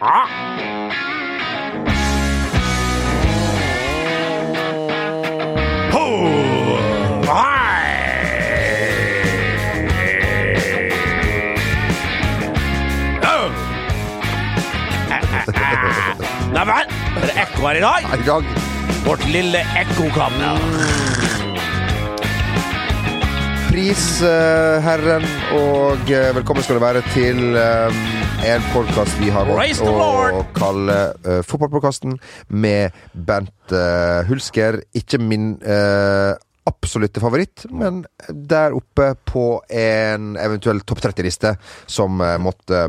Neimen, er det ekko her i dag? I dag. Vårt lille ekkokammer. Pris uh, Herren, og uh, velkommen skal du være til eh, en podkast vi har valgt å kalle uh, Fotballpodkasten med Bent uh, Hulsker. Ikke min uh, absolutte favoritt, men der oppe på en eventuell topp 30-liste som uh, måtte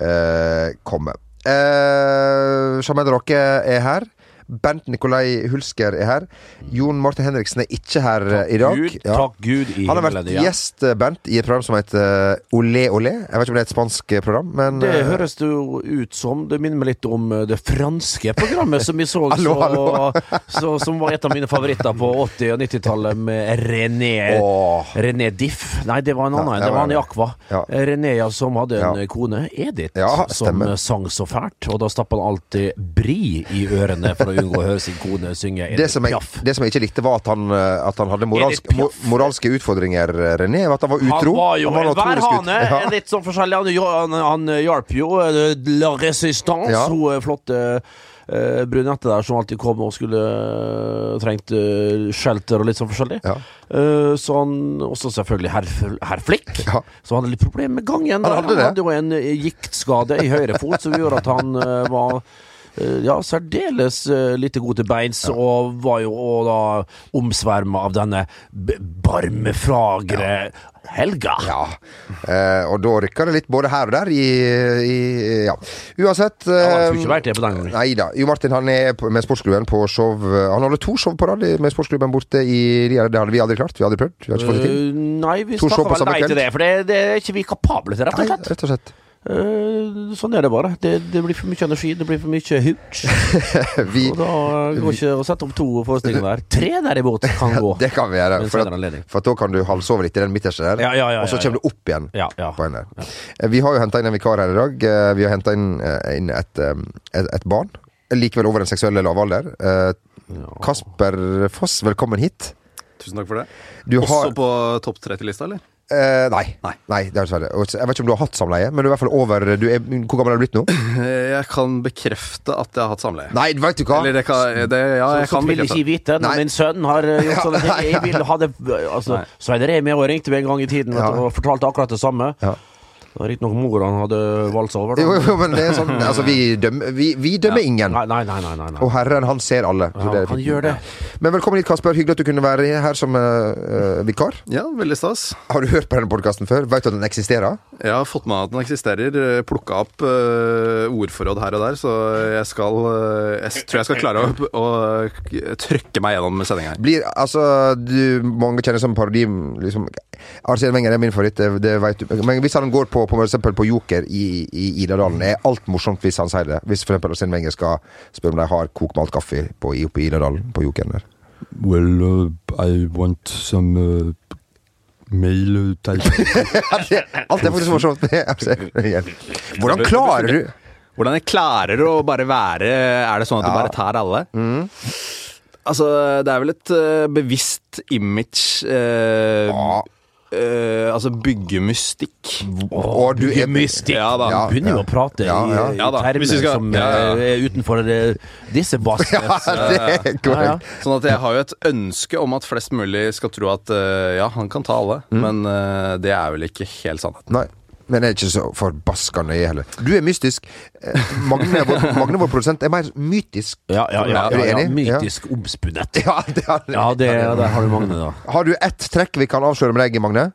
eh, komme. Uh, Jamel Råke er her. Bent Nikolai Hulsker er her. Jon Martin Henriksen er ikke her takk i dag. Gud, Ja. takk Gud i Han har vært. Ja. gjest, Bernt, i et program som heter eh, Olé Olé. Jeg vet ikke om det er et spansk eh, program, men Det eh, høres det jo ut som. Det minner meg litt om eh, det franske programmet som vi så, Hallo, så, hallo. så Som var et av mine favoritter på 80- og 90-tallet med René Åh. René Diff. Nei, det var en annen. Ja, det var han i. Aqua. Ja. Eh, René som hadde en kone, Edith, som eh, sang så fælt. Og da stappa han alltid bri i ørene for å unngå å høre sin kone synge det som, jeg, det som jeg ikke likte, var at han, eh, at han hadde moralsk, Edith mo, Piaf. moralske utfordringer, eh, René. At han var utro. Han var jo han var ut- værhane. Ja. Litt sånn forskjellig. Han, han, han hjalp jo eh, La Resistance, Ja. hun flotte uh, brunette der som alltid kom og skulle uh, trengte uh, shelter og litt sånn forskjellig. Ja. Uh, så han også selvfølgelig herr herr Flikk, Ja. som hadde litt problemer med gangen. Han hadde han hadde jo en giktskade i høyre fot som gjorde at han var ja, særdeles uh, lite god til beins, og var jo og da omsverma av denne barmefragre ja. Helga. Ja. Eh, og da rykker det litt både her og der i, i Ja. Uansett Ja, han eh, skulle ikke vært det på den gangen. Nei da. Jo Martin han er med sportsklubben på show Han holder to show på rad med sportsklubben borte i. Det hadde vi aldri klart. Vi hadde prøvd. Vi hadde ikke fått det til. Uh, nei, vi snakker vel nei til det, for det, det er ikke vi kapable til, rett og Nei, rett og slett. Eh, sånn er det bare. Det, det blir for mye energi, det blir for mye hooch. Og da går ikke å sette opp to forestillinger der. Tre derimot kan gå. det kan vi gjøre. For, at, for at da kan du halvsove litt i den midterste der, Ja, ja, ja, og så ja, kommer du opp igjen. Ja, ja. på en der. Eh, Vi har jo henta inn en vikar her i dag. Eh, Vi har henta inn, inn et, et, et barn. Likevel over den seksuelle lavalder. Kasper Foss, velkommen hit. Tusen takk for det. Du Også har på topp 30-lista, eller? Eh, Nei. Nei. nei det er dessverre. Jeg vet ikke om du har hatt samleie, men du er i hvert fall over du er, Hvor gammel er du blitt nå? Jeg kan bekrefte at jeg har hatt samleie. Nei, vet du hva! Eller det kan, det, ja, jeg Så kan vil ikke vite når Nei. min sønn har eh, gjort sånne ting. Jeg vil ha det altså, Svein Remi ringte meg en gang i tiden vet Ja. og fortalte akkurat det samme. Ja. Det var Riktignok mor han hadde valsa over. da. Jo, jo, men det er sånn Altså, vi dømmer, vi, vi dømmer ingen. Nei, nei, nei. nei, nei. Og Herren, han ser alle. Så Ja, det er han gjør det. Men velkommen hit, Kasper. Hyggelig at du kunne være her som uh, vikar. Ja, veldig stas. Har du hørt på denne podkasten før? Vet du at den eksisterer? Jeg har fått med meg at den eksisterer. Plukka opp uh, ordforråd her og der, så jeg skal uh, Jeg tror jeg skal klare å, å trykke meg gjennom sendinga her. Blir, altså, du, mange kjenner som parodi liksom, Arsene Wenger er min favoritt, det, det vet du. Men hvis han går på, på, eksempel på Joker i, i Idadalen, er alt morsomt hvis han sier det. Hvis eksempel Arsene Wenger skal spørre om de har kokmalt kaffe på, i- oppe i Idadalen, på Jokeren der. Well, uh, I want some uh, mail type. Alt er faktisk morsomt. Hvordan klarer du Hvordan jeg klarer å bare være Er det sånn at du Ja. bare tar alle? Altså, det er vel et uh, bevisst image uh, Ja. Eh, Altså bygge mystikk. Og du er mystikk. Ja da. Ja. Begynner jo å prate Ja, ja. i, i Ja termer skal- som ja, ja. eh, er utenfor eh, disse basene. Ja, det ja, ja. korrekt. Sånn at jeg har jo et ønske om at flest mulig skal tro at uh, ja, han kan ta alle, men uh, det er vel ikke helt sannheten. Nei. Men jeg er ikke så forbaska nøye heller. Du er mystisk. Magne, vår, Magne, vår produsent, er mer mytisk. Ja, ja, ja, Er du enig? Mytisk omspunnet. Ja, det har, Ja, det, det har du Magne, da. har du ett trekk vi kan avsløre med deg, Magne?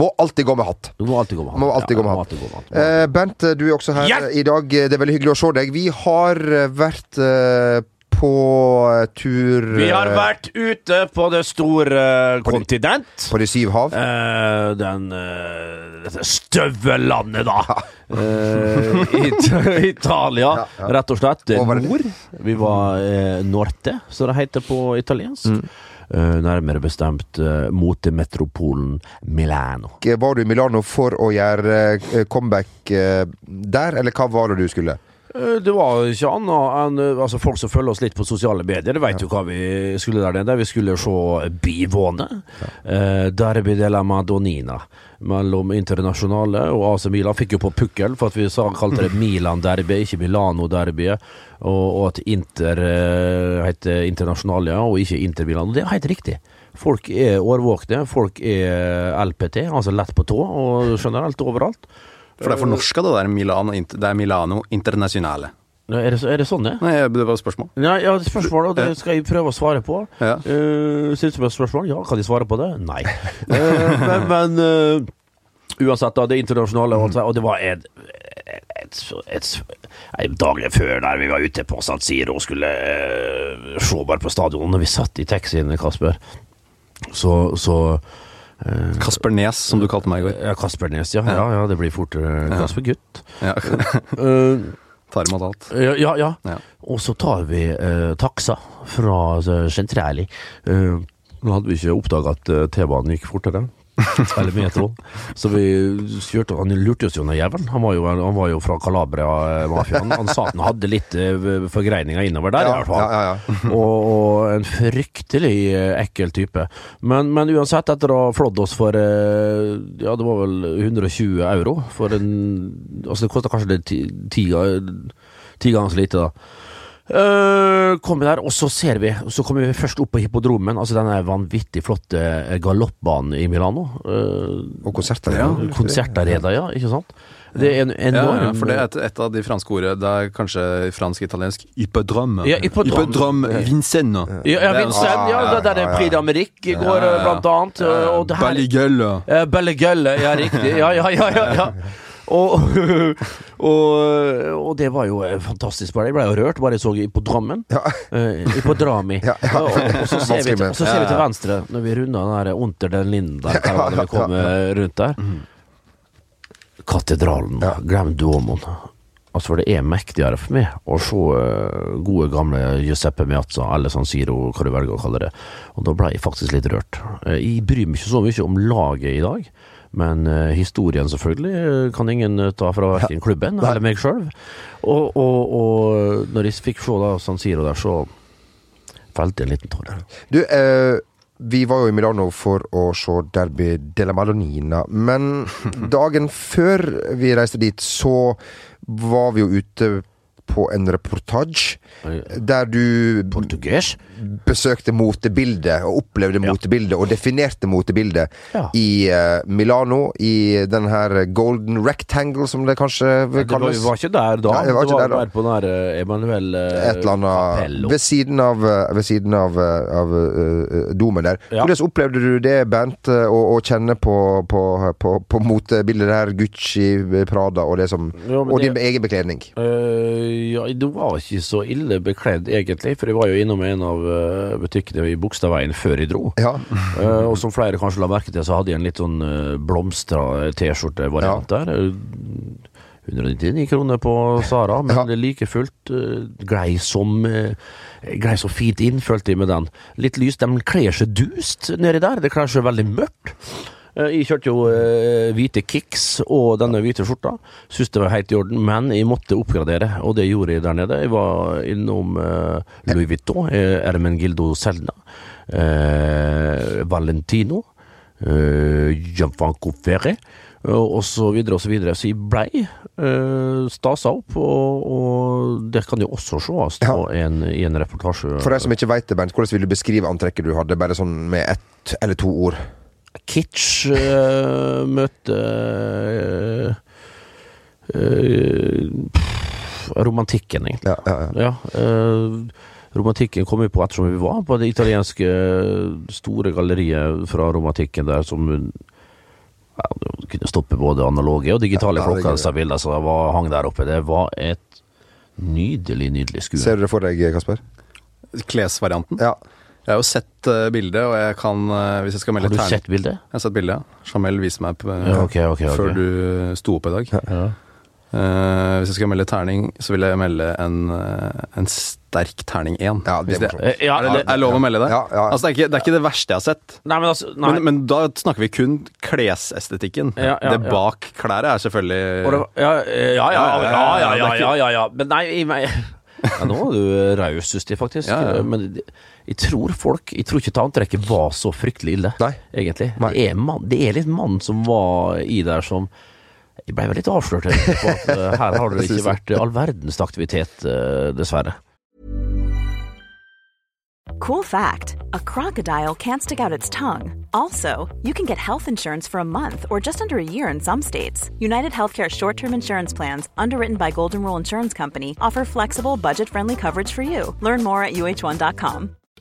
Må alltid gå med hatt. Du må alltid gå med hatt. Må alltid gå med alltid gå med hatt. Eh, Bent, du er også her yeah! i dag. Det er veldig hyggelig å se deg. Vi har eh, vært eh, på tur Vi har eh, vært ute på det store På de- på de syv hav. Uh, den uh, Dette støvellandet, da. Eh, It Italia, Ja, ja. rett og slett. Nord. Vi var uh, Norte, som det heter på italiensk. Mm. Uh, nærmere bestemt uh, motemetropolen Milano. Var du i Milano for å gjøre uh, comeback der, eller hva var det du skulle? Eh, Det var ikke annet enn eh, altså folk som følger oss litt på sosiale medier, Det vet jo hva vi skulle der nede. Vi skulle se Bivåne. Eh, Derby de la Madonina mellom Internasjonale og AC Milan. Fikk jo på pukkel for at vi sa, kalte det Milan-derby, ikke Milano-derbyet. Og, og at Inter eh, heter Internasjonale og ikke Inter Milan. Og det er helt riktig. Folk er årvåkne, folk er LPT, altså lett på tå, og generelt overalt. For det er fornorska, det der Milano, det er Milano Internasjonale. Er det, er det sånn, det? Nei, det var et spørsmål. Nei, ja, spørsmål, og det skal jeg prøve å svare på. Ja. Uh, Syns du det er et spørsmål? Ja, kan de svare på det? Nei. uh, men men uh, uansett, da, det internasjonale, mm. og det var et, et, et, et Dagen før der vi var ute på San Siro og skulle uh, se bare på stadion, når vi satt i taxien, Kasper, så, så Kasper Nes, som du kalte meg i går. ja, Kasper Nes, ja. Ja, ja, det blir fortere eh, Kasper Gutt. Ja. Eh, Tar imot alt. Ja, ja, ja. Og så tar vi uh, taksa fra uh, Eh, nå hadde vi ikke oppdaga at eh, T-banen gikk fortere. Eller metroen. Så vi kjørte Han lurte oss ned jævelen. Han han var jo fra Calabria-mafiaen. Han sa at han hadde litt eh, forgreininger innover der, i hvert fall. ja, ja, ja. og, og en fryktelig eh, ekkel type. Men, men uansett, etter å ha flådd oss for eh, Ja, det var vel 120 euro for en Altså, det kosta kanskje det ti, ti, ti ganger så lite, da. Uh, kommer der, og så ser vi Så kommer vi først opp på hippodromen, altså denne vanvittig flotte eh, galoppbanen i Milano. Uh, Og konserter. Ja. Konsertarena, ja, ikke sant? Det er en enorm ja, for det er et, et av de franske ordene. Det er kanskje fransk-italiensk Hippodrome. Ja. Hippodrome Vincennes. Ja, ja Vincent, ja, det der er Prix d'Amérique går, Ja, ja, ja. blant annet. Og det her Balligølle. Eh, ja riktig. Ja, ja, ja. ja, ja. Og, og, og det var jo eh, fantastisk. bare. Jeg ble jo rørt bare jeg så på Drammen. Ja. Uh, på Drami. Ja, ja. Og, og så ser vi, så ser vi til venstre, når vi runder den der Unter den Linden der, vi kom eh, rundt der. Katedralen. Ja. Glem Duomoen. Altså, for det er mektigere for meg å se gode, gamle Giuseppe Meazza, eller San Siro, hva du velger å kalle det. Og da ble jeg faktisk litt rørt. Jeg bryr meg ikke så mye om laget i dag, men uh, historien selvfølgelig eh, kan ingen eh, ta fra verken klubben eller meg sjøl. Og, og, og når jeg fikk se da San Siro der, så felte jeg en liten tåre. Du, uh, vi var jo i Milano for å se Derby della Malonina, men dagen før vi reiste dit, så var vi jo ute på en reportasje der du Portugis? besøkte motebildet og opplevde Ja. motebildet og definerte motebildet Ja. i uh, Milano, i den her golden rectangle, som det kanskje vil Det var, var ikke der da. Nei, det var der da. på den her eh, Emanuel uh, Et eller annet ved siden av, eh, ved siden av, eh, av uh, domen der. Ja. Hvordan opplevde du det, Bent, eh, å, kjenne på, på, på, på motebildet der? Gucci, Prada og det som jo, Og det- din egen bekledning. Eh, ja, det var ikke så ille bekledd, egentlig. For jeg var jo innom en av eh, butikkene i Bogstadveien før jeg dro. Ja. uh, og som flere kanskje la merke til, så hadde jeg en litt sånn uh, blomstra T-skjorte-variant der. Eh, 199 kroner på Sara, men Ja. like fullt uh, grei som uh, Grei så fint inn, følte jeg med den. Litt lys. De kler seg dust nedi der. Det kler seg veldig mørkt. Eh, Jeg kjørte jo eh, hvite kicks og denne hvite skjorta. Syns det var helt i orden, men jeg måtte oppgradere, og det gjorde jeg der nede. Jeg var innom eh, Louis Vuitton, Ermen Ermengildo Selna, eh, Valentino, eh, Gianfranco Ferre Og så videre og så videre. Så jeg blei eh, stasa opp, og, og det kan jo også sees Ja. en, i en reportasje. For de som ikke veit det, Bernt, hvordan vil du beskrive antrekket du hadde? Bare sånn med ett eller to ord. Kitsch uh, møte eh, eh, romantikken, egentlig. Ja, ja, ja. Ja, eh, romantikken kom vi på ettersom vi var på det italienske store galleriet fra romantikken der som ja, du kunne stoppe både analoge og digitale Ja, ja, klokker. disse bildene som var, hang der oppe. Det var et nydelig, nydelig skue. Ser du det for deg, Kasper? Klesvarianten. Ja. Jeg har jo sett uh, bildet, og jeg kan uh, Hvis jeg skal melde Har du tern... sett bildet? Jeg har sett bildet, ja. Jamel viste meg på, uh, ja, okay, okay, okay. før du sto opp i dag. Ja. Uh, hvis jeg skal melde terning, så vil jeg melde en, en sterk terning én. Ja, det, det, er, ja, det, er det lov å melde det? Ja, ja, altså, er ikke, det, er ikke, det verste jeg har sett. Nei, men, altså, men, men, da snakker vi kun klesestetikken. Ja, ja det bak ja. klærne er selvfølgelig Ja, ja, ja, ja, ja, ja Men nei, i meg ja, Nå var du raus, Susti, faktisk. Ja, ja, Men jeg tror folk Jeg tror ikke tanntrekket var så fryktelig ille, Nei. egentlig. Nei. Det, er man, det er litt mann som var i der som Jeg ble vel litt avslørt egentlig, på at eh, her har det ikke vært all verdens aktivitet, eh, dessverre. Cool fact a crocodile can't stick out its tongue. Also, you can get health insurance for a month or just under a year in some states. United Healthcare short term insurance plans, underwritten by Golden Rule Insurance Company, offer flexible, budget friendly coverage for you. Learn more at uh1.com.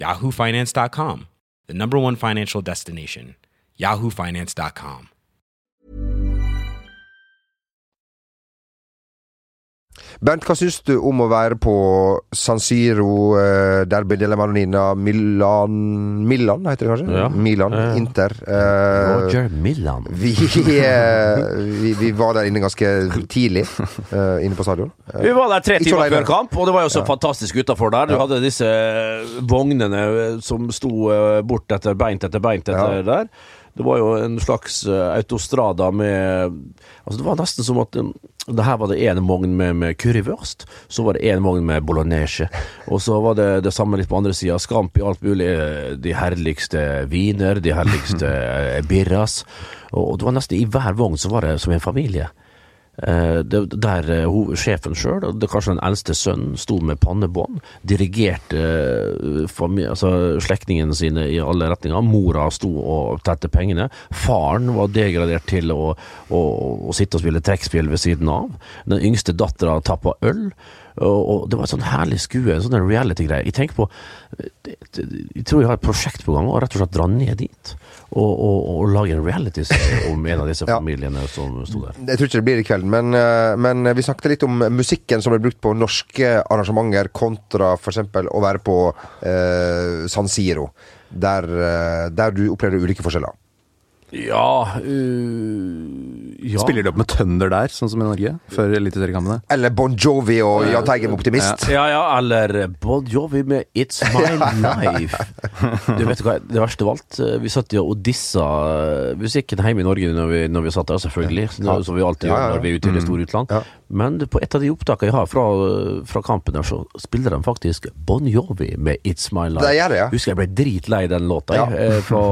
yahoofinance.com, the number one financial destination, yahoofinance.com. Bernt, hva syns du om å være på San Siro, eh, Derby della Maronina, Milan Milan heter det kanskje? Ja. Milan, Ja, ja. Inter. eh, Roger Milan. vi, eh, vi, vi var der inne ganske tidlig, eh, inne på stadion. Eh, Vi var der tre timer før kamp, og det var jo så fantastisk utafor der. Du hadde disse vognene som sto bort etter beint etter beint etter Ja. der. Det var jo en slags eh, autostrada med Altså, det var nesten som at um, det her var det én vogn med, med currywurst, så var det én vogn med bolognese, og så var det det samme litt på andre sida. i alt mulig. eh, De herligste viner, de herligste eh, birras. Og, og det var nesten i hver vogn så var det som en familie. Eh, der eh, sjefen sjøl, kanskje den eldste sønnen, sto med pannebånd, dirigerte eh, altså, slektningene sine i alle retninger. Mora sto og tette pengene. Faren var degradert til å, å, å sitte og spille trekkspill ved siden av. Den yngste dattera tappa øl. Og, det var et sånn herlig skue, en sånn reality-greie. Jeg tenker på Jeg tror jeg har et prosjekt på gang, og rett og slett dra ned dit. Og, og, og lage en reality-serie om en av disse Ja. familiene som sto der. Jeg tror ikke det blir i kveld, men, eh, men vi snakket litt om musikken som ble brukt på norske arrangementer, kontra f.eks. å være på eh, San Siro, der, eh, der du opplevde ulike forskjeller. Ja, uh, ja. Spiller de opp med tønder der, sånn som i Norge? Før eliteseriekampene? Eller Bon Jovi og Jahn Teigen Optimist. Ja, ja, eller Bon Jovi med It's My Life. Du vet hva, det verste av alt, eh, vi satt jo og dissa eh, musikken hjemme i Norge når vi, når vi satt der, selvfølgelig. Ja. Som vi alltid Ja, ja, gjør når vi er ute i det store utland. Men på et av de opptakene jeg har fra, fra kampen der, så spiller de faktisk Bon Jovi med It's My Life. Det gjør det, ja. Husker jeg ble dritlei den låta, Ja. jeg. eh, Fra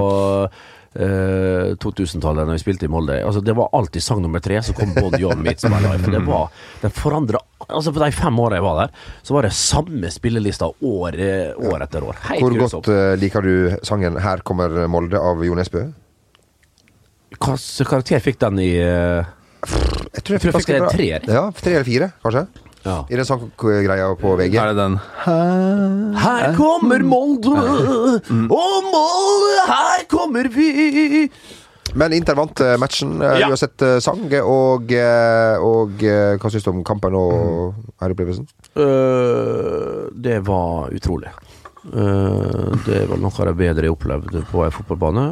eh, 2000-tallet, når vi spilte i Molde. Altså, det var alltid sang nummer tre, som kom Bon Jovi Meets My Life. Det var, den forandra Altså, på de fem åra jeg var der, så var det samme spillelista år, eh, år etter år. Helt Hvor grusomt. godt eh, liker du sangen 'Her kommer Molde' av Jo Nesbø? Hva karakter fikk den i uh... Jeg tror Jeg fikk, jeg fikk en treer. Ja, tre eller fire, kanskje. Ja. I den sanggreia på VG. Er det den Her kommer Molde, og Molde, her kommer vi. Men Inter vant eh, matchen. Eh, Ja. Du har sett eh, sang, og, og hva syns du om kampen og æreopplevelsen? Øh, det var utrolig. Det var noe av det bedre jeg opplevde på en fotballbane,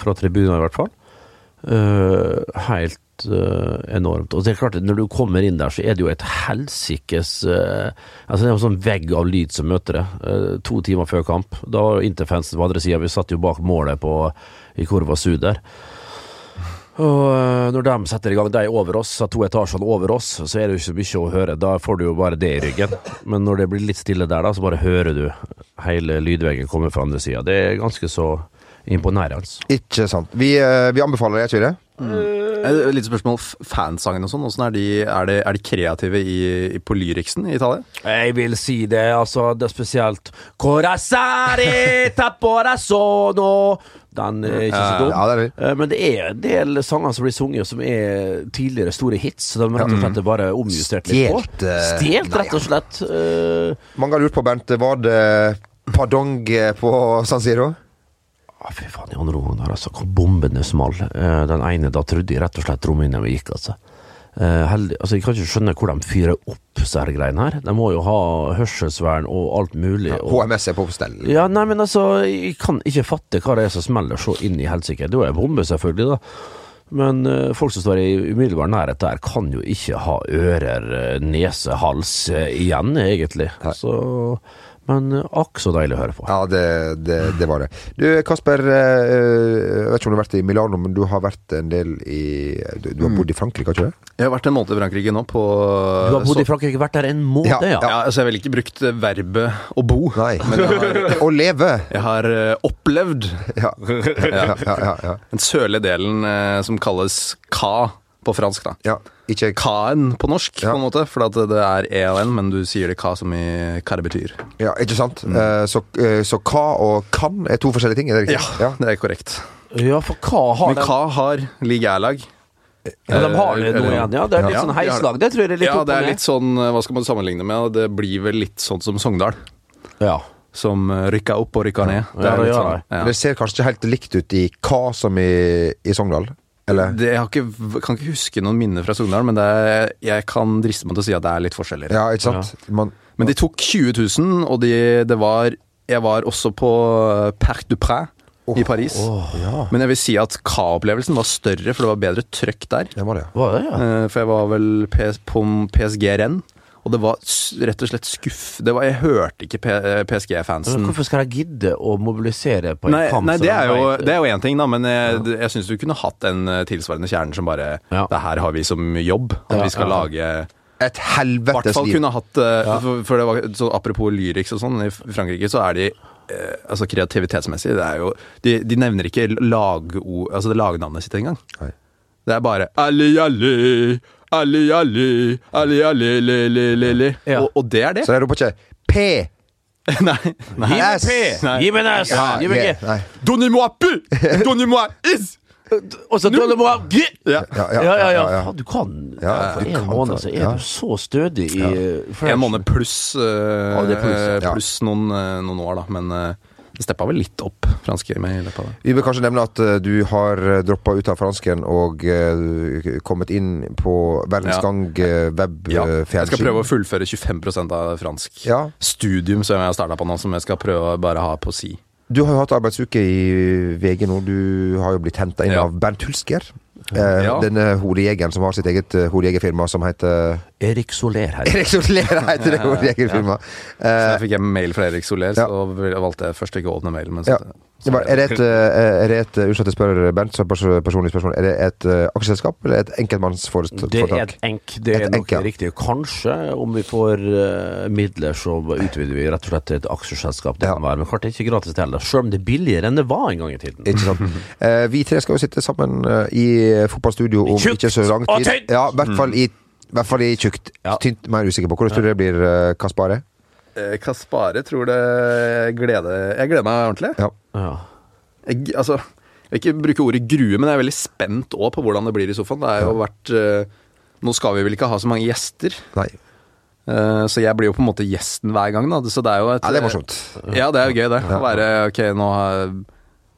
fra tribunen i hvert fall. Helt øh, enormt. Og det er klart, når du kommer inn der, så er det jo et helsikes øh, Altså, det er en sånn vegg av lyd som møter deg. øh, to timer før kamp. Da var Interfansen på andre sida, vi satt jo bak målet på, i Kurva Sud der. Og når de setter i gang, de er over oss, to etasjene over oss, så er det jo ikke så mye å høre. Da får du jo bare det i ryggen. Men når det blir litt stille der, da, så bare hører du hele lydveggen komme fra andre sida. Det er ganske så imponerende. Ikke sant. Vi, eh, vi anbefaler det, ikke det? Et Litt spørsmål. Fansangene Fansangen og sånn, er de, er, er de kreative i, i, på lyriksen i Italia? Jeg vil si det, altså. Det er spesielt Corazzare taporazono Den er ikke så dum. Ja, det er det. Eh, Men det er en del sanger som blir sunget som er tidligere store hits. Så de rett og slett er bare omjustert litt på. Stjålet, eh, rett og slett. Eh, Mange har lurt på, Bernt, var det padong på San Siro? Ah, fy faen, andre omgang altså. Hvor bombene small. Eh, den ene, da trodde jeg rett og slett rommet gikk, altså. Eh, heldig, altså. Jeg kan ikke skjønne hvor de fyrer opp disse her greiene her. De må jo ha hørselsvern og alt mulig. Ja, HMS er på stell. ja, nei, men altså, jeg kan ikke fatte hva det er som smeller så inn i helsike. Det er jo en bombe, selvfølgelig, da. Men eh, folk som står i umiddelbar nærhet der, kan jo ikke ha ører, eh, nese, hals eh, igjen, egentlig. Så Men eh, akk så deilig å høre på. Ja, det, det, det var det. Du, Kasper. eh, Jeg vet ikke om du har vært i Milano, men du har vært en del i Du, du har bodd i Frankrike, har ikke du? Jeg har vært en måned i Frankrike nå på Du har bodd i Frankrike, vært der en måned, Ja, ja? Ja, altså Jeg ville ikke brukt verbet å bo, Nei. men har, Å leve! jeg har eh, opplevd Ja. Ja, ja, ja, ja. den sørlige delen eh, som kalles Ka på fransk. da ja. Ikke K-en på norsk, Ja. på en måte, for at det er E og N, men du sier det K som i hva det betyr. Ja, ikke sant? Eh, Så, eh, så K og kan er to forskjellige ting, er det Ja, ja, det er korrekt. Ja, for hva har Men? Ka har ligærlag. Ja, de har det noe igjen, ja. Det er litt Ja, sånn det. heislag. Det tror jeg er litt Ja, det er litt sånn eh, Hva skal man sammenligne med? Det blir vel litt sånn som Sogndal. Ja. Som rykker rykka opp og rykka ned. Ja, det litt gjør sånn, ja. Det ser kanskje ikke helt likt ut i hva som i, i Sogndal? Eller? Det, jeg har ikke, kan ikke huske noen minner fra Sogndal, men det er, jeg kan driste meg til å si at det er litt forskjeller. Ja, ikke sant? Man, Men de tok 20 000, og de, det var Jeg var også på Perc Parc du Pré i Paris. ja, Men jeg vil si at Ka-opplevelsen var større, for det var bedre trøkk der. det var det. Hva er det, ja? Eh, For jeg var vel PS, på PSG renn, og det var rett og slett skuff. Det var, jeg hørte ikke P- eh, PSG-fansen. hvorfor skal de gidde å mobilisere på en Nei, kamp? nei det, er jo, det er jo én ting, da, men jeg, jeg syns du kunne hatt en eh, tilsvarende kjernen som bare Ja. Det her har vi som jobb. At Ja, vi skal ja. lage Et I hvert helvetes fall liv. kunne hatt eh, for, for det var, så Apropos lyriks og sånn, i Frankrike så er de eh, altså kreativitetsmessig det er jo, de, de nevner ikke lagord, altså det lagnavnet sitt engang. Det er bare Ali, Ali, Ali, Ali, Ali, Ali, le, le, le, le. Ja. Og, og det er det. Så jeg roper ikke P! nei, nei. Gi meg. P! Gi meg en S! Gi meg G. Donnez-moi P! Donnez-moi is! Og så du G! Ja. Ja, Ja, Du kan Ja, For en måned så er Ja. du så stødig i for En måned pluss, eh, pluss, ja. eh, noen, eh, noen år, da. Men eh, steppa vel litt opp, franske med i løpet av det. Vi bør kanskje nevne at eh, du har droppa ut av fransken og eh, kommet inn på Verdens Ja. Gang uh, Ja, jeg skal prøve å fullføre 25% av fransk Ja. studium som jeg har starta på nå, som jeg skal prøve å bare ha på si. Du har jo hatt arbeidsuke i VG nå. Du har jo blitt henta inn Ja. av Bernt Hulsker. Eh, Ja. Denne hodejegeren som har sitt eget uh, hodejegerfirma som heter Erik Soler her. Erik Soler heter det hodejegerfirmaet. Så Eh, jeg fikk en mail fra Erik Soler, Ja. så valgte jeg først ikke å åpne mailen. Men Ja. så, Det var, er det et, eh, er det et eh, Unnskyld at jeg spør, Bernt, så personlig spørsmål. Er det et eh, aksjeselskap eller et enkeltmannsforetak? Det er et enk. Det Et er nok enk, ja. riktig. Kanskje, om vi får midler, så utvider vi rett og slett til et aksjeselskap. Det Ja. kan være, Men klart det er ikke gratis heller. Selv om det er billigere enn det var en gang i tiden. Ikke sant. Vi tre skal jo sitte sammen i fotballstudio om Tjukt ikke så lang og tid. tynt! Ja, i hvert fall i, i, hvert fall i tjukt. Ja. Tynt mer usikker på. Hvordan tror du det blir, Kaspare? Eh, Kaspare tror det gleder Jeg gleder meg ordentlig. Ja. Ja. Jeg, altså, jeg vil ikke bruke ordet grue, men jeg er veldig spent også på hvordan det blir i sofaen. Det har jo vært eh, Nå skal vi vel ikke ha så mange gjester, Nei. eh, så jeg blir jo på en måte gjesten hver gang. Da. Så det er jo et Ja, det er morsomt. Ja, det er jo gøy, det. Å være Ok, nå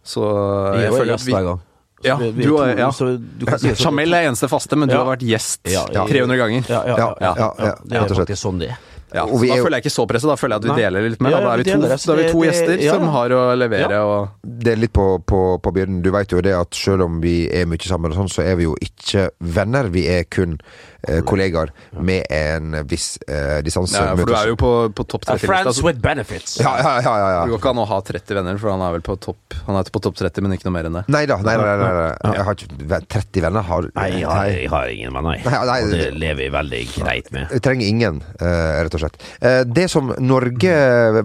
Så Jeg jeg er føler at gjest vi hver gang. Ja, du er er- ja. Jamel er eneste faste, men du Ja. har vært gjest Ja, ja. 300 ganger. Ja, ja, ja. Ja, ja, ja, ja, Det er rett og slett. faktisk sånn det er. Ja, Og så da er jo- føler jeg ikke så presset, da føler jeg at vi Nei. deler litt mer. Ja, Da, da er vi to, det, da er vi to det- gjester ja, som har å levere Ja. og Det er litt på, på, på byrden. Du vet jo det at selv om vi er mye sammen, og sånn, så er vi jo ikke venner. Vi er kun eh, kollegaer med en viss eh, distanse. ja, For du er jo på, på topp 30-lista. friends altså. with benefits. ja, ja, ja, ja, Det går ikke an å ha 30 venner, for han er vel på topp Han er på topp 30, men ikke noe mer enn det. Nei da. Nei, nei, nei, nei, nei. Jeg har ikke 30 venner. Har, Nei, jeg har, jeg har ingen venner, jeg. Nei, nei, Og det det- lever jeg veldig greit med. Jeg trenger ingen, eh, rett og slett. Eh, det som Norge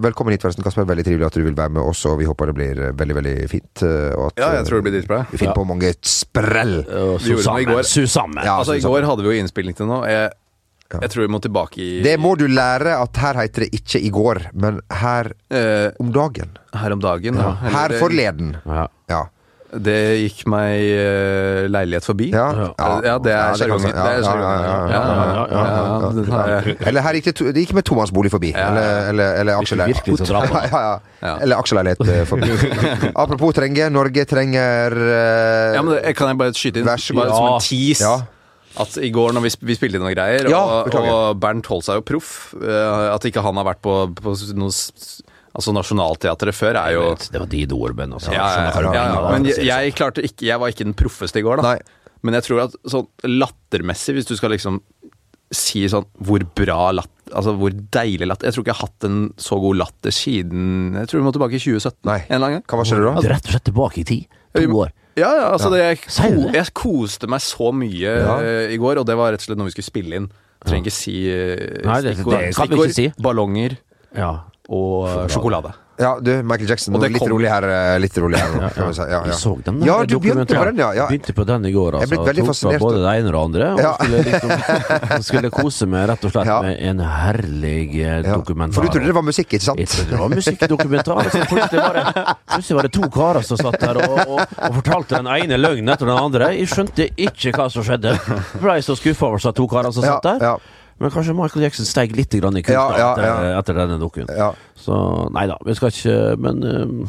Velkommen hit, forresten, Kasper. Veldig trivelig at du vil være med oss, og vi håper det blir eh, veldig, veldig fint. eh, Og at, Ja, jeg tror det blir dritbra. Vi finner på mange sprell. Susanne. Susanne. Ja, altså, I går hadde vi jo innspilling til nå. Jeg, jeg tror vi må tilbake i Det må du lære at her heter det ikke i går, men her eh, om dagen. her om dagen. Ja. Her forleden. Ja. Det gikk meg uh, leilighet forbi. Ja, Ja, det Ja, det si- Det er ja, ja, sjargongen. Eller her gikk det, to, det gikk med tomannsbolig forbi. Ja. Eller, eller, eller aksjeleilighet. Eller aksjeleilighet eh, forbi. Apropos trenge. Norge trenger uh, Ja, men det, Kan jeg bare skyte inn? Vær så god. Som en tease. Ja. At i går når vi, sp- vi spilte inn noen greier, Ja, og, og Bernt holdt seg jo proff uh, At ikke han har vært på, på noe s- Altså Nationaltheatret før er jo Det var de ord, også. Ja, ja, ja, ja, Men jeg, jeg klarte ikke Jeg var ikke den proffeste i går, da. Nei. Men jeg tror at sånn lattermessig, hvis du skal liksom si sånn hvor bra latter Altså hvor deilig latter Jeg tror ikke jeg har hatt en så god latter siden Jeg tror vi må tilbake i 2017. Nei. En eller annen gang. Hva skjer da? Altså, rett og slett tilbake i tid. To år. Ja, ja, altså Det, jeg, ko, jeg koste meg så mye Ja. eh, i går, og det var rett og slett noe vi skulle spille inn. Trenger ikke si uh, stikkord. Ballonger Ja. Og sjokolade. sjokolade. Ja, du, Michael Jackson. Nå, litt kom- rolig her. eh, Litt rolig her ja, ja. si. Ja, Jeg så den Ja, du begynte på den, ja, ja. Begynte på den i går. Jeg Altså. ble veldig fascinert. Både det ene og det andre. Og Ja. skulle, liksom, skulle kose meg rett og slett Ja. med en herlig eh, Ja. dokumentar. For du trodde det var musikk, ikke sant? Jeg trodde det var musikkdokumentar. så Plutselig var, det, plutselig var det to karer som satt der og, og, og fortalte den ene løgnen etter den andre. Jeg skjønte ikke hva som skjedde. Ble så skuffa over seg to karene som satt der. Men kanskje Michael Jackson steg litt i kunst Ja, ja, etter, ja. etter denne dukken. Så nei da, vi skal ikke Men um,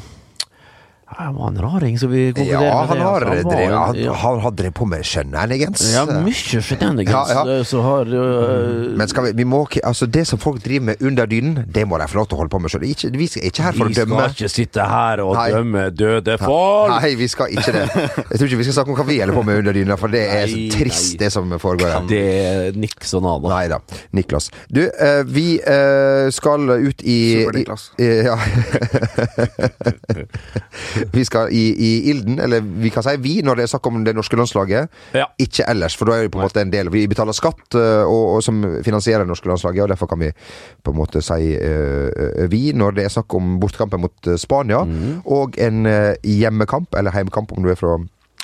han var en raring, så vi konkluderer ja med han det. har, altså. var drevet, en- han, ja. han har drevet på med shenanigans. Ja, mye shenanigans Ja, ja. så har uh, Men skal vi, vi må Altså, det som folk driver med under dynen, det må de få lov til å holde på med sjøl. Vi er ikke her for å Vi skal ikke sitte her og Nei. dømme døde folk! Nei, vi skal ikke det. Jeg tror ikke vi skal snakke om hva vi holder på med under dyna, for det er så Nei, trist, nei. det som foregår her. Det er niks og nada. Nei da. Niklas. Du, uh, vi uh, skal ut i Super-Niklas. Ja. vi skal i, i ilden, eller vi kan si vi, når det er snakk om det norske landslaget. Ja. Ikke ellers, for da er vi på en måte en del Vi betaler skatt, eh, og, og som finansierer det norske landslaget, og derfor kan vi på en måte si uh, vi når det er snakk om bortekampen mot Spania, Spania, og en hjemmekamp, eller heimekamp om du er fra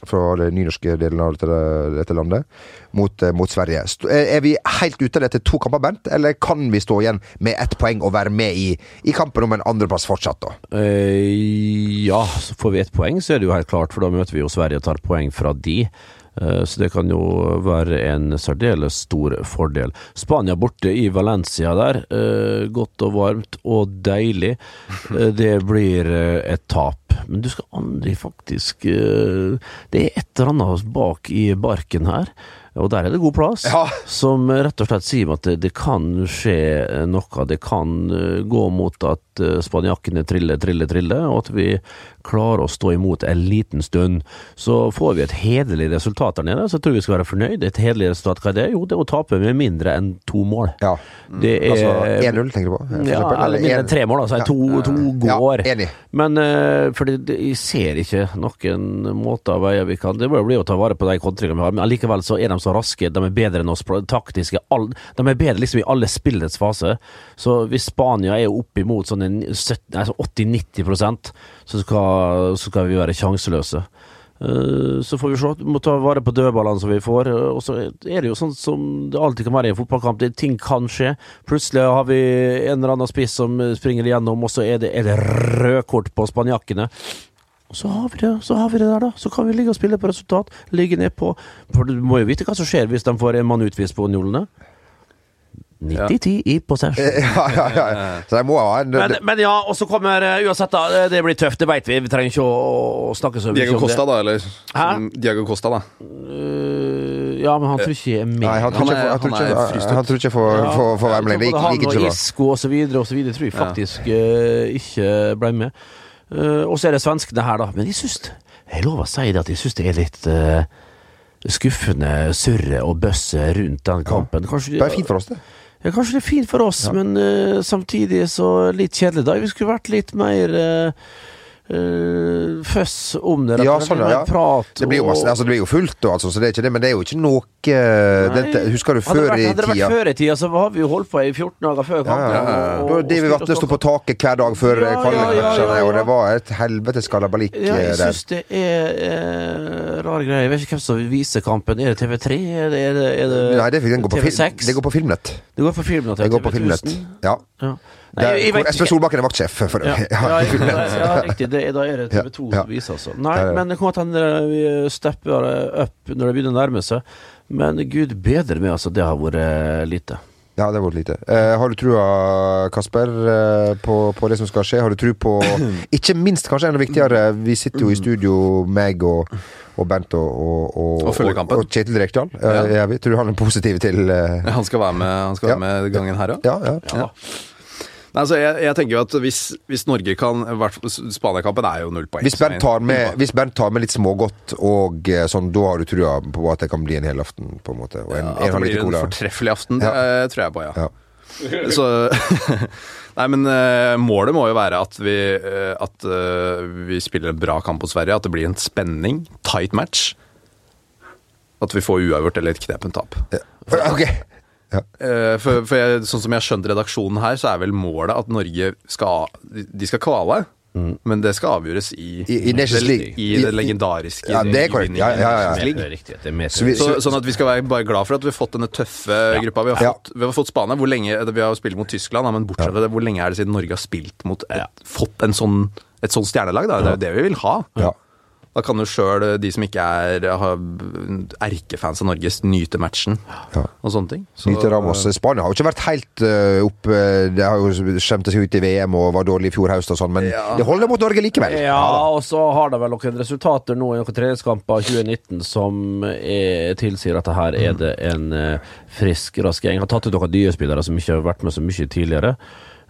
fra den nynorske delen av dette, dette landet, mot, eh, mot Sverige. Er er vi helt ute etter to kamper, Bernt, eller kan vi stå igjen med ett poeng og være med i, i kampen om en andreplass fortsatt, da? Eh, ja, får vi ett poeng, så er det jo helt klart, for da møter vi jo Sverige og tar poeng fra de. Eh, Så det kan jo være en særdeles stor fordel. Spania borte i Valencia der. eh, Godt og varmt og deilig. Eh, Det blir et tap. Men du skal aldri faktisk Det er et eller annet bak i barken her. Og der er det god plass, Ja. som rett og slett sier at det, det kan skje noe. Det kan eh, gå mot at eh, spanjakkene triller, triller, triller, og at vi klarer å stå imot en liten stund. Så får vi et hederlig resultat der nede, så jeg tror vi skal være fornøyd. Et hederlig resultat, hva er det? Jo, det er å tape med mindre enn to mål. Ja. Det er Altså 1-0, tenker du på? ja, eller mindre enn tre mål, altså. Ja. To, to Ja, går. enig. Men eh, for det, det, jeg ser ikke noen måter av veier vi kan Det må jo bli å ta vare på de kontringene vi har, men allikevel så er de så raske. De er bedre enn oss taktiske. All, de er bedre liksom i alle spillets fase. Så hvis Spania er opp imot sånn en 70 altså 80-90% så så skal vi være sjanseløse. Eh, Så får vi se. Vi må ta vare på dødballene som vi får. Og så er det jo sånn som det alltid kan være i en fotballkamp. Det, ting kan skje. Plutselig har vi en eller annen spiss som springer igjennom, og så er det, er det rødkort på spanjakkene. Og så har vi det så har vi det der, da. Så kan vi ligge og spille på resultat. Ligge ned på For du må jo vite hva som skjer hvis de får en mann utvist på Njolene. 90-10 i possession. Ja, ja, ja. Så de må ha en Men, men ja, og så kommer eh, uansett, da. eh, Det blir tøft, det veit vi. Vi trenger ikke å, snakke så mye om det. Diego Costa, da, eller? Hæ? Diego Costa, da. Eh, ja, men han tror ikke jeg er med. Nei, han tror ikke jeg han er han tror ikke- han tror ikke jeg får Ja, være med jeg ikke Han og. Isco og så videre og så videre tror jeg faktisk ja. ikke ble med. Eh, og så er det svenskene her, da. Men jeg syns Jeg lover å si det at jeg syns det er litt eh, skuffende surre og bøsse rundt den kampen. Kanskje, Det er fint for oss, det. ja, kanskje det er fint for oss, men uh, samtidig så litt kjedelig. da Vi skulle vært litt mer eh, eh, føss om det. Ja, sånn, ja. Prat Det blir jo, masse, altså, det blir jo fullt, og altså, så det er ikke det, men det er jo ikke noe det, Husker du før i hadde det vært før i tida, så har vi jo holdt på i 14 dager før kampen. ja, ja. og- og det vi Vatne stå på taket hver dag før Ja, ja, ja, ja, ja. og det var et helvetes kalabalik Ja, jeg eh, der. syns det er eh, rare greier. Jeg vet ikke hvem som viser kampen. Er det TV3? Er det, er det, er det Nei, det, den går på, film, TV6? det går på Filmnett. Det går på Filmnett. Det går på Filmnett. Ja. Ja. Der, jeg, jeg hvor Espen. Solbakken er vaktsjef. For, Ja, ja. ja, jeg- ja, riktig. Det, er- da er det TV 2 Ja, ja. som viser, altså. Nei, Ja, ja. men det kommer til å hende vi stepper opp når det begynner å nærme seg. Men gud bedre med, altså. Det har vært eh, lite. Ja, det har vært lite. Eh, har du trua, Kasper, eh, på, på det som skal skje? Har du tro på Ikke minst, kanskje enda viktigere, vi sitter jo i studio, meg og, og Bent og, og, og, Og Kjetil Rekdal. Eh, Ja. er? Tror du han er positiv til eh, Han skal være med, han skal Ja. være med gangen her òg. Ja, ja. Ja. Nei, altså, jeg, jeg tenker jo at hvis, hvis Norge kan Spania-kampen er jo null poeng. Hvis Bernt tar med, hvis Bernt tar med litt smågodt og eh, sånn, da har du trua på at det kan bli en helaften, på en måte? En, ja, At det blir en fortreffelig aften, Ja. det eh, tror jeg på, ja. Ja. Så Nei, men eh, målet må jo være at vi, at vi spiller en bra kamp mot Sverige, at det blir en spenning, tight match. At vi får uavgjort eller et knepent tap. Ok. Eh, for, for jeg, sånn som jeg har skjønt redaksjonen her, så er vel målet at Norge skal De skal kvale, men det skal avgjøres i, I- i Nations League. I I- det legendariske Ja, det er korrekt. Ja, ja, ja, ja. Så sånn at vi skal være bare glad for at vi har fått denne tøffe gruppa. Vi har, Ja. fått, vi har fått Spania. Hvor lenge, Vi har spilt mot Tyskland, men bortsett fra det, hvor lenge er det siden Norge har spilt mot et, fått en sånn, et sånt stjernelag? Da? Det er jo det vi vil ha. Ja. Da kan jo sjøl de som ikke er erkefans av Norge, nyte matchen Ja. og sånne ting. Så, Nyte Ramos. Spania har jo ikke vært helt uh, opp uh, Det har jo skjemte seg ut i VM og var dårlig i fjor høst og sånn, men Ja. det holder mot Norge likevel. Ja, ja og så har de vel noen resultater nå i noen treningskamper 2019 som er, tilsier at her er det en eh, frisk, rask gjeng. Har tatt ut noen nye spillere som ikke har vært med så mye tidligere.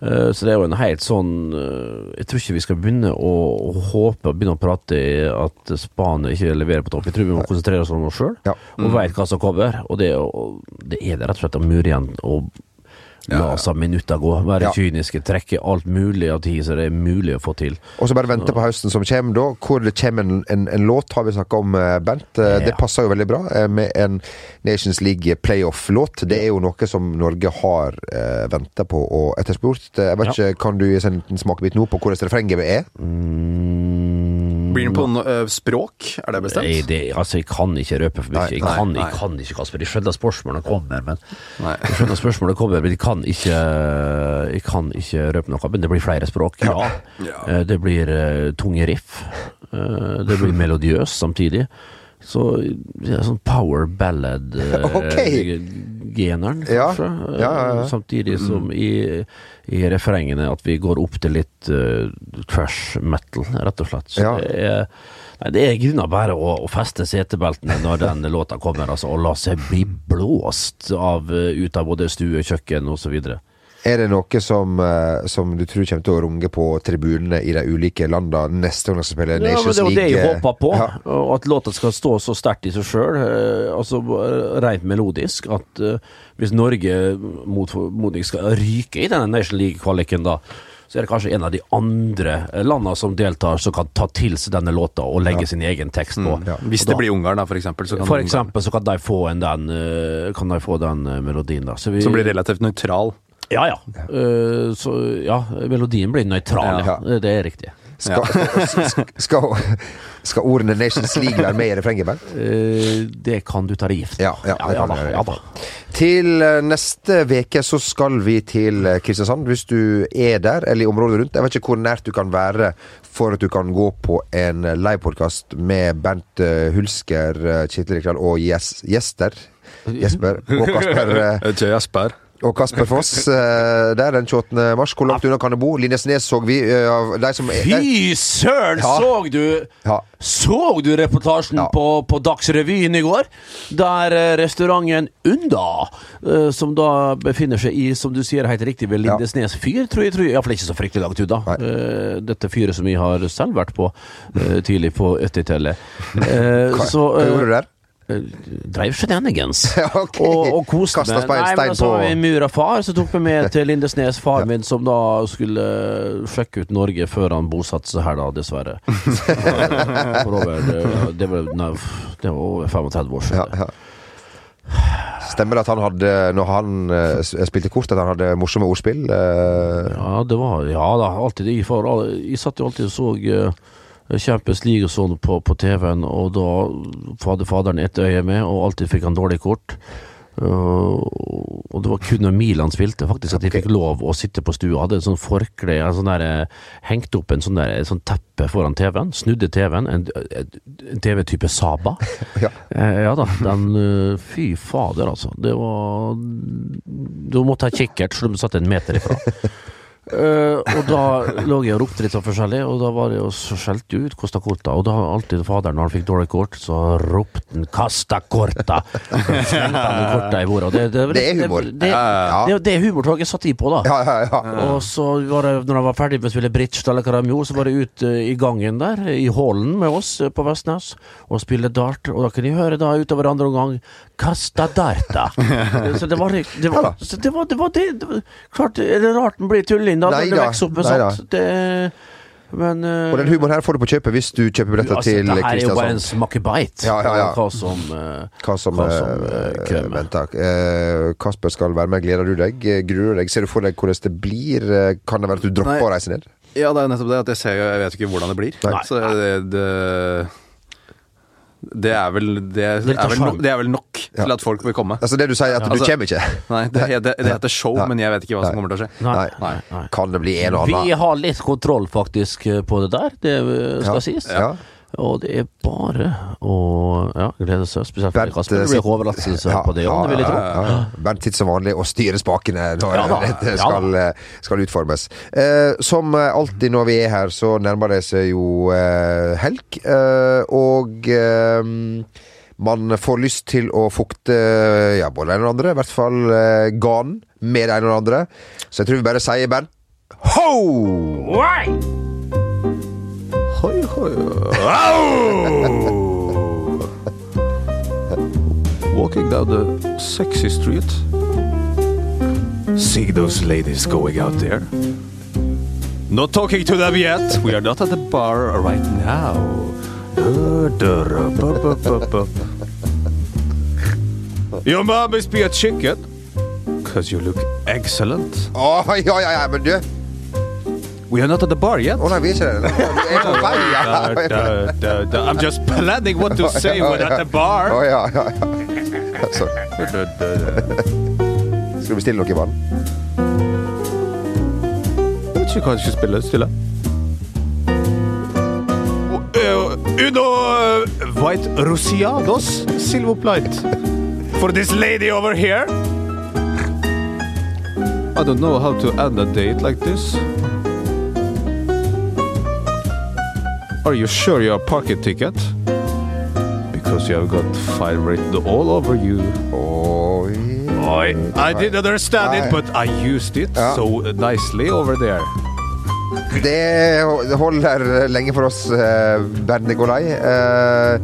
Eh, så det er jo en helt sånn eh, Jeg tror ikke vi skal begynne å, å håpe og begynne å prate i at Spania ikke leverer på topp. Jeg tror vi må konsentrere oss om oss sjøl Ja. og veit hva som kommer. Og det, og det er det rett og slett å mure igjen og la seg minutter gå. Være Ja. kyniske, trekke alt mulig av tid så det er mulig å få til. Og så bare vente på høsten som kommer, da. Hvor det kommer en, en, en låt, har vi snakka om, Bent. Bernt. Eh, Det passer jo veldig bra eh, med en Nations League playoff-låt. Det er jo noe som Norge har eh, venta på og etterspurt. Eh, Jeg vet ikke, Kan du gi en liten smakebit nå på hvordan refrenget er? Blir den på noe eh, språk? Er det bestemt? Nei, det, altså, jeg kan ikke røpe for mye. Jeg kan, jeg kan ikke, Kasper. Jeg skjønner spørsmålene kommer, men. Jeg skjønner at spørsmålene kommer, men jeg kan ikke Jeg kan ikke røpe noe. Men det blir flere språk, ja. Ja. Eh, Det blir eh, tunge riff. Det blir melodiøst samtidig. Så ja, sånn power ballad-generen, okay. Ja. Ja, ja, ja. Samtidig som i, i refrengene at vi går opp til litt uh, trash metal, rett og slett. Så det er Nei, det er grunner bare å, å feste setebeltene når den låta kommer, altså, og la seg bli blåst av, eh, ut av både stue, kjøkken osv. Er det noe som, eh, som du tror kommer til å runge på tribunene i de ulike landene neste gang de skal spille Ja, men Ja, det jo det jeg håper på. Ja. At låta skal stå så sterkt i seg sjøl, altså eh, rent melodisk, at eh, hvis Norge mot formodning skal ryke i denne Nations League-kvaliken, da, så er det kanskje en av de andre landene som deltar, som kan ta til seg denne låta og legge sin egen tekst på. ja. Hvis Og det da- blir Ungarn, da, for eksempel, så kan For eksempel så kan de få, en den, kan de få den melodien, da. Så vi, Som blir relativt nøytral. Ja, ja. Uh, så ja, melodien blir nøytral, ja. Ja. Det er riktig. Skal, skal, skal ordene Nations League være med i refrenget? Bernt? Eh, det kan du ta deg gift. Ja, ja, ja, da, ja da. Til eh, neste veke så skal vi til Kristiansand, hvis du er der, eller i området rundt. Jeg vet ikke hvor nært du kan være for at du kan gå på en livepodkast med Bernt Hulsker, Kjetil Rekdal og Gjester. Jesper og Kasper, Ikke Jesper. Jasper. Og Kasper Foss eh, der den 28. mars. Hvor langt unna kan det bo? Lindesnes så vi. eh, som er Fy søren! Ja. Så du Ja. Så du reportasjen Ja. på, på Dagsrevyen i går? Der eh, restauranten Unda, som da befinner seg i, som du sier helt riktig, ved. Lindesnes fyr, tror jeg. Tror jeg Iallfall ikke så fryktelig langt unna. dette fyret som vi har selv vært på tidlig på 80-tallet. Eh, Hva, hva gjorde du der? Eh, Dreiv shenanigans. okay. Og, og koste meg. Nei, men så var vi mur av far, så tok vi med til Lindesnes, far min, som da skulle sjekke ut Norge før han bosatte seg her, da, dessverre. Over, eh, det, var, nei, det var over 35 år siden. ja. Stemmer det at han hadde, når han eh, spilte kort, at han hadde morsomme ordspill? eh, Ja, det var Ja da, alltid. Jeg, for, jeg satt jo alltid og så Champions League og sånn på, på TV-en, og da hadde faderen ett øye med, og alltid fikk han dårlig kort. Uh, og det var kun når Milan spilte, faktisk, at de fikk lov å sitte på stua. Hadde en sånn forkle, en sånn der, eh, hengt opp en sånn, der, et sånt teppe foran TV-en. Snudde TV-en, en, en TV-type Saba. Ja. Uh, ja da, den uh, Fy fader, altså. Det var Da måtte jeg ha kikkert, selv om du satt en meter ifra. Eh, og da lå jeg og ropte litt sånn forskjellig, og da var det jo så skjelte ut Costa Corta. Og da alltid faderen, når han fikk dårlig kort, så ropte han 'Casta Corta'. Korta i bordet. og Det, det, Det er humor. Det, det, det, det er humortoget satt i på, da. Ja, ja, ja. Og så var det, når han var ferdig med å spille bridge, eller hva de gjorde, så var det ut eh, i gangen der, i hallen med oss eh, på Vestnes, og spille dart. Og da kunne de høre da utover andre omgang 'Kasta darta'. så det var det, det, var, det, var, det, var det, det var, Klart, er det rart den blir tulling da, Nei når vokser opp med nei da. sånt? Det, men uh, Og den humoren her får du på kjøpet hvis du kjøper billetter altså, til det her er jo bare en Kristiansand. smakebite Ja, ja, ja. hva som uh, Hva som, hva som, uh, eh, venter. Kasper skal være med. Gleder du deg? Gruer du deg? Ser du for deg hvordan det blir? Kan det være at du dropper Nei. å reise ned? Ja, det er nettopp det. At jeg ser Jeg vet ikke hvordan det blir. Nei. Så det, det Det er vel Det, det er vel, no, det er vel nok Ja. til at folk vil komme. Altså det du sier, at du Altså- kommer ikke? Nei, det, heter- det heter show, Ja. men jeg vet ikke hva som kommer til å skje. Nei, Nei. nei. Kan det bli en og Vi har litt kontroll faktisk eh, på det der, det eh, skal Ja. sies. Ja. Og det er bare å ja, glede seg, spesielt for Rasmus. Det blir overraskelse Ja, på det, ja, vil jeg tro. ja, ja. Bernt sitter som vanlig og styrer spakene når Ja dette skal, eh, skal utformes. Eh, som alltid når vi er her, så nærmer det seg jo eh, helg. Eh, og eh, man får lyst til å fukte ja, både det ene og det andre. I hvert fall eh, ganen med det ene og det andre. Så jeg tror vi bare sier, Bernt Ho! Hoi. Walking down the sexy street. See those ladies going out there. Not talking to them yet. We are not at the bar right now. Your mom must be a chicken. Cause you look excellent. Å, ja, ja, ja, men du We are not at the bar yet. nei, vi ikke det. Du er på vei, Da, da, da, da. I'm just planning what to say when at the Å bar. ja, ja, ja. Så, skal du bestille noe vann? Jeg vet ikke hva jeg skal spille. Stille. Og, øh, Uno uh, white rosiados silver plate for this lady over here. I don't know how to end a date like this. Are you sure you have pocket ticket? Because you have got fire written all over you. Oi. I didn't understand it, but I used it Ja. so nicely over there. Det holder lenge for oss, eh, Bernt Nikolai. Eh,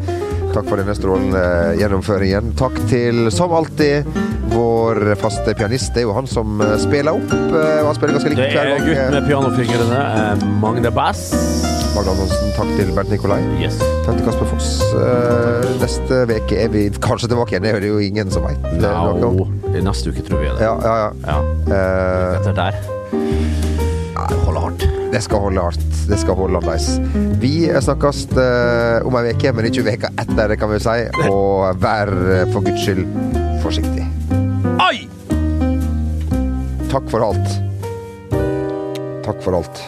Takk for denne strålende gjennomføringen. Takk til, som alltid, vår faste pianist. Det er jo han som eh, spiller opp. Han spiller ganske likt Det er gang. gutten med pianofingrene. Magne Bass. Magne Antonsen, takk til Bernt Nikolai. Yes. Takk til Kasper Foss. Eh, neste uke er vi kanskje tilbake igjen. Det hører jo ingen som veit. No, neste uke tror vi det. Ja, ja, ja. Ja. Eh, Etter der. Det holder hardt. Det skal holde hardt. Det skal holde annerledes. Vi snakkes eh, om ei uke, men ikke veka etter, det kan vi si. Og vær for guds skyld forsiktig. Oi! Takk for alt. Takk for alt.